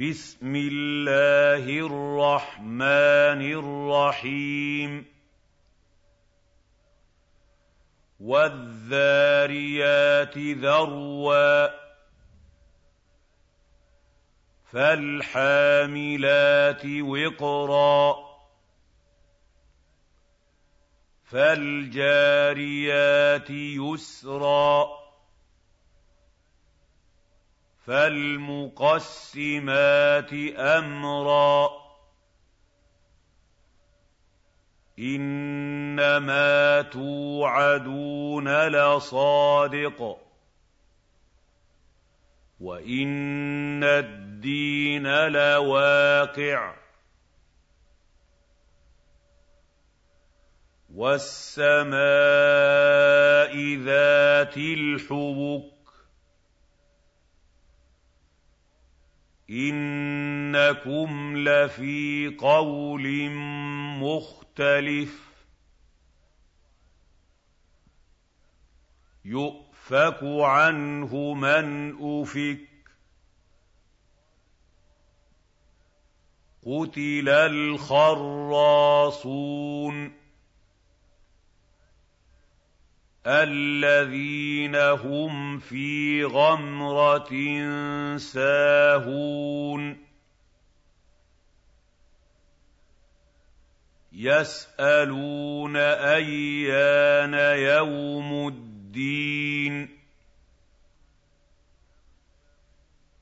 بسم الله الرحمن الرحيم. والذاريات ذروا. فالحاملات وقرا. فالجاريات يسرا. فالمقسمات أمرا. إنما توعدون لصادق. وإن الدين لواقع. والسماء ذات الحبك. إِنَّكُمْ لَفِي قَوْلٍ مُّخْتَلِفٍ. يُؤْفَكُ عَنْهُ مَنْ أُفِكَ. قُتِلَ الْخَرَّاصُونَ. الَّذِينَ هُمْ فِي غَمْرَةٍ سَاهُونَ. يَسْأَلُونَ أَيَّانَ يَوْمُ الدِّينِ.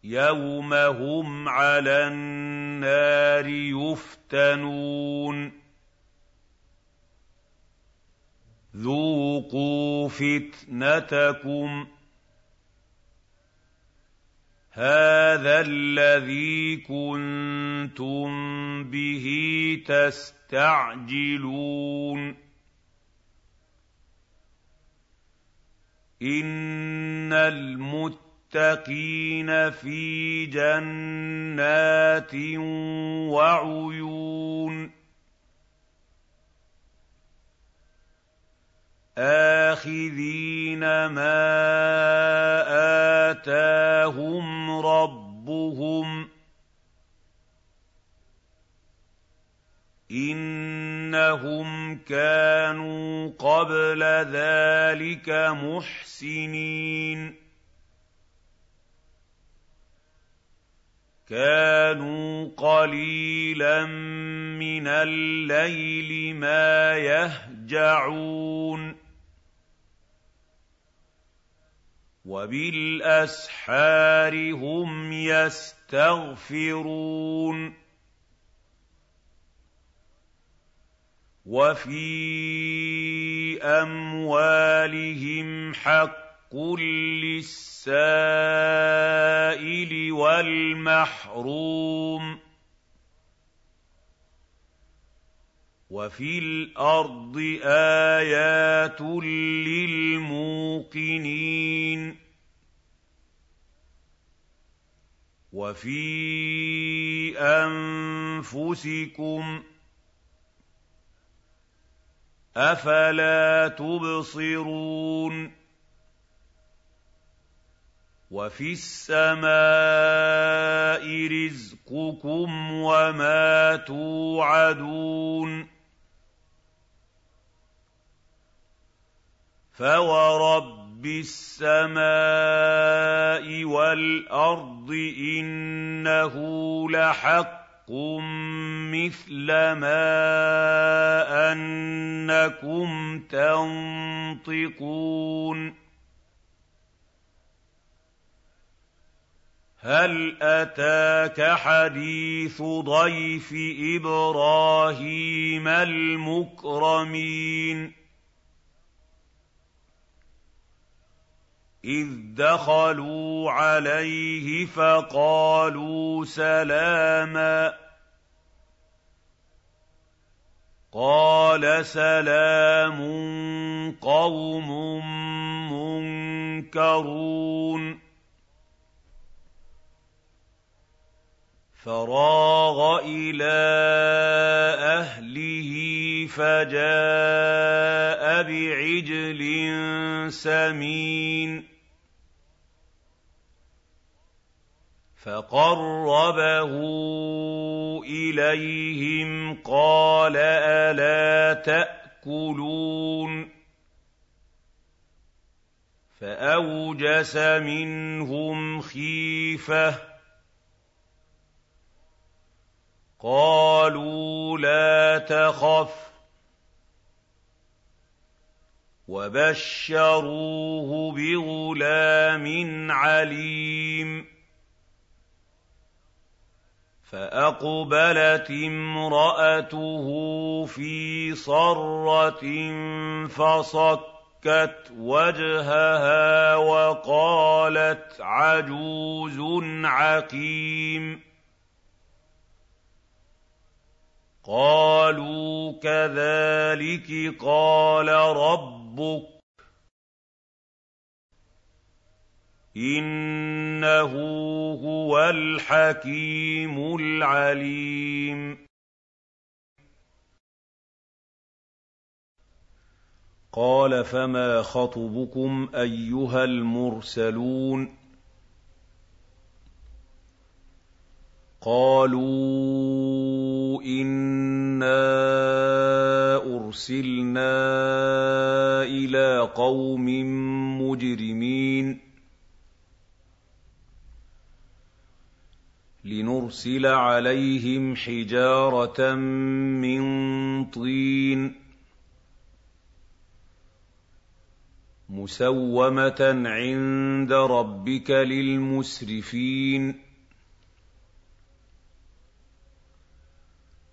يَوْمَ هُمْ عَلَى النَّارِ يُفْتَنُونَ. ذُوقُوا فِتْنَتَكُمْ هَٰذَا الَّذِي كُنتُم بِهِ تَسْتَعْجِلُونَ إِنَّ الْمُتَّقِينَ فِي جَنَّاتٍ وَعُيُونٍ آخِذِينَ مَا آتَاهُمْ رَبُّهُمْ ۚ. إِنَّهُمْ كَانُوا قَبْلَ ذَٰلِكَ مُحْسِنِينَ. كَانُوا قَلِيلًا مِّنَ اللَّيْلِ مَا يَهْجَعُونَ. وَبِالْأَسْحَارِ هُمْ يَسْتَغْفِرُونَ. وَفِي أَمْوَالِهِمْ حَقٌّ لِّلسَّائِلِ وَالْمَحْرُومِ. وَفِي الْأَرْضِ آيَاتٌ لِّلْمُوقِنِينَ وَفِي أَنفُسِكُمْ ۚ أَفَلَا تُبْصِرُونَ وَفِي السَّمَاءِ رِزْقُكُمْ وَمَا تُوعَدُونَ فَوَرَبِّ السَّمَاءِ وَالْأَرْضِ إِنَّهُ لَحَقٌّ مِّثْلَ مَا أَنَّكُمْ تَنطِقُونَ هَلْ أَتَاكَ حَدِيثُ ضَيْفِ إِبْرَاهِيمَ الْمُكْرَمِينَ إِذْ دَخَلُوا عَلَيْهِ فَقَالُوا سَلَامًا قَالَ سَلَامٌ قَوْمٌ مُّنكَرُونَ فَرَاغَ إِلَىٰ أَهْلِهِ فَجَاءَ بِعِجْلٍ سَمِينٍ فَقَرَّبَهُ إِلَيْهِمْ قَالَ أَلَا تَأْكُلُونَ؟ فَأَوْجَسَ مِنْهُمْ خِيفَةً ۖ. قَالُوا لَا تَخَفْ. وَبَشَّرُوهُ بِغُلَامٍ عَلِيمٍ. فَأَقْبَلَتِ امْرَأَتُهُ فِي صَرَّةٍ فَصَكَّتْ وَجْهَهَا وَقَالَتْ عَجُوزٌ عَقِيمٌ قَالُوا كَذَٰلِكِ قَالَ رَبُّكِ إِنَّهُ هُوَ الْحَكِيمُ الْعَلِيمُ. قَالَ فَمَا خَطْبُكُمْ أَيُّهَا الْمُرْسَلُونَ؟ قَالُوا إِنَّا أُرْسِلْنَا إِلَىٰ قَوْمٍ مُّجْرِمِينَ. لِنُرْسِلَ عَلَيْهِمْ حِجَارَةً مِّن طِينٍ مُّسَوَّمَةً عِندَ رَبِّكَ لِلْمُسْرِفِينَ.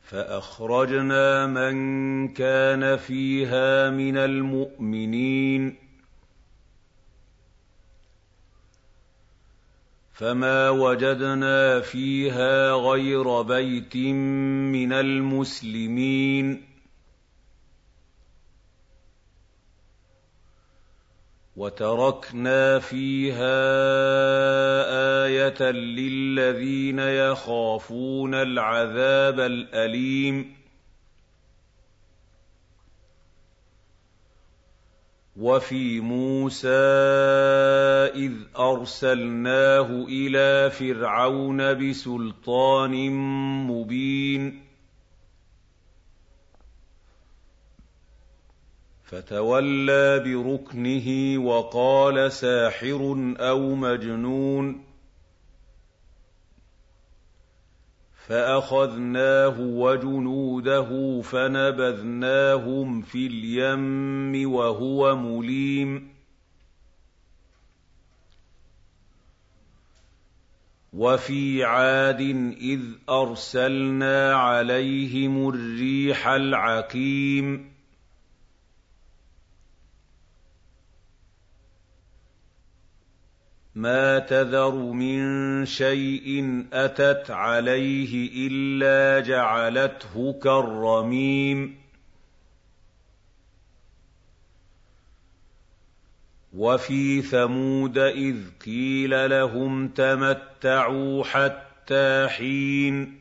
فَأَخْرَجْنَا مَن كَانَ فِيهَا مِنَ الْمُؤْمِنِينَ. فَمَا وَجَدْنَا فِيهَا غَيْرَ بَيْتٍ مِّنَ الْمُسْلِمِينَ وَتَرَكْنَا فِيهَا آيَةً لِّلَّذِينَ يَخَافُونَ الْعَذَابَ الْأَلِيمَ وَفِي مُوسَىٰ إِذْ أَرْسَلْنَاهُ إِلَىٰ فِرْعَوْنَ بِسُلْطَانٍ مُّبِينٍ. فَتَوَلَّىٰ بِرُكْنِهِ وَقَالَ سَاحِرٌ أَوْ مَجْنُونٌ. فَأَخَذْنَاهُ وَجُنُودَهُ فَنَبَذْنَاهُمْ فِي الْيَمِّ وَهُوَ مُلِيمٌ. وَفِي عَادٍ إِذْ أَرْسَلْنَا عَلَيْهِمُ الرِّيحَ الْعَقِيمَ. مَا تَذَرُ مِن شَيْءٍ أَتَتْ عَلَيْهِ إِلَّا جَعَلَتْهُ كَالرَّمِيمِ. وَفِي ثَمُودَ إِذْ قِيلَ لَهُمْ تَمَتَّعُوا حَتَّىٰ حِينٍ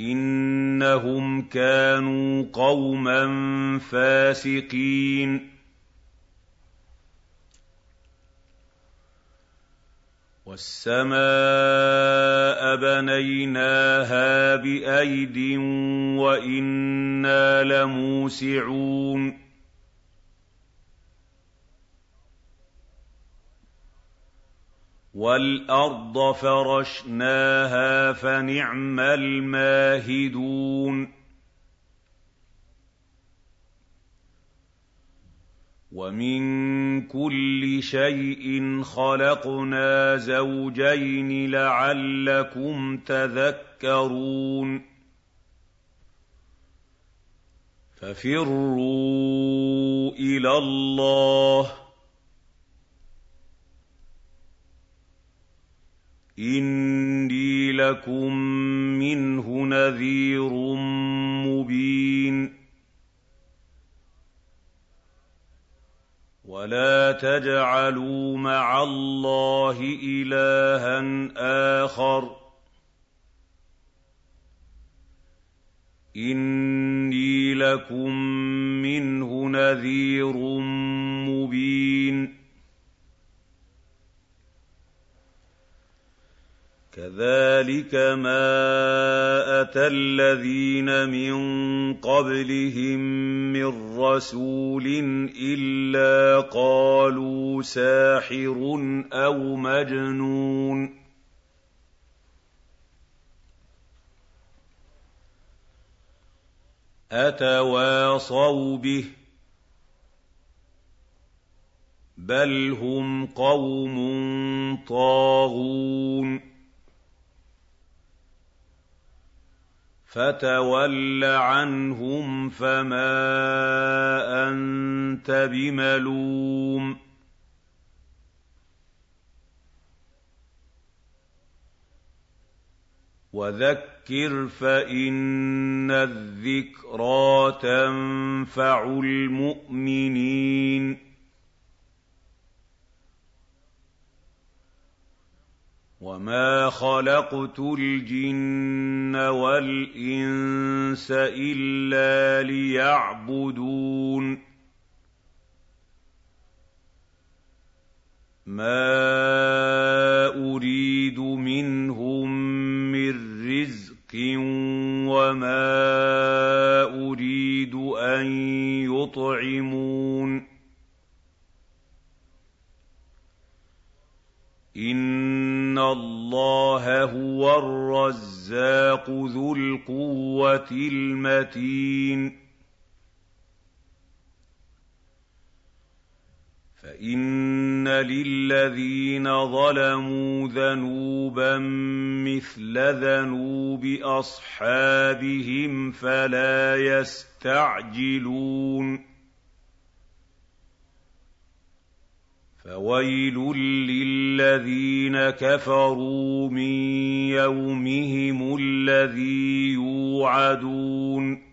إِنَّهُمْ كَانُوا قَوْمًا فَاسِقِينَ. وَالسَّمَاءَ بَنَيْنَاهَا بِأَيْدٍ وَإِنَّا لَمُوسِعُونَ. وَالْأَرْضَ فَرَشْنَاهَا فَنِعْمَ الْمَاهِدُونَ. وَمِن كُلِّ شَيْءٍ خَلَقْنَا زَوْجَيْنِ لَعَلَّكُمْ تَذَكَّرُونَ. فَفِرُّوا إِلَى اللَّهِ ۖ لَكُم مِّنْهُ نَذِيرٌ مُّبِينٌ وَلَا تَجْعَلُوا مَعَ اللَّهِ إِلَٰهًا آخَرَ ۖ إِنِّي لَكُم مِّنْهُ نَذِيرٌ مُّبِينٌ كَذَٰلِكَ مَا أَتَى الَّذِينَ مِن قَبْلِهِم مِّن رَّسُولٍ إِلَّا قَالُوا سَاحِرٌ أَوْ مَجْنُونٌ أَتَوَاصَوْا بِهِ ۚ بَلْ هُمْ قَوْمٌ طَاغُونَ فَتَوَلَّ عَنْهُمْ فَمَا أَنتَ بِمَلُومٍ. وَذَكِّرْ فَإِنَّ الذِّكْرَىٰ تَنفَعُ الْمُؤْمِنِينَ. وَمَا خَلَقْتُ الْجِنَّ وَالْإِنسَ إِلَّا لِيَعْبُدُونِ مَا أُرِيدُ مِنْهُم مِّن رِّزْقٍ وَمَا أُرِيدُ أَن يُطْعِمُونِ إِنَّ اللَّهَ هُوَ الرَّزَّاقُ ذُو الْقُوَّةِ الْمَتِينُ فَإِنَّ لِلَّذِينَ ظَلَمُوا ذَنُوبًا مِّثْلَ ذَنُوبِ أَصْحَابِهِمْ فَلَا يَسْتَعْجِلُونِ فَوَيْلٌ لِّلَّذِينَ كَفَرُوا مِن يَوْمِهِمُ الَّذِي يُوعَدُونَ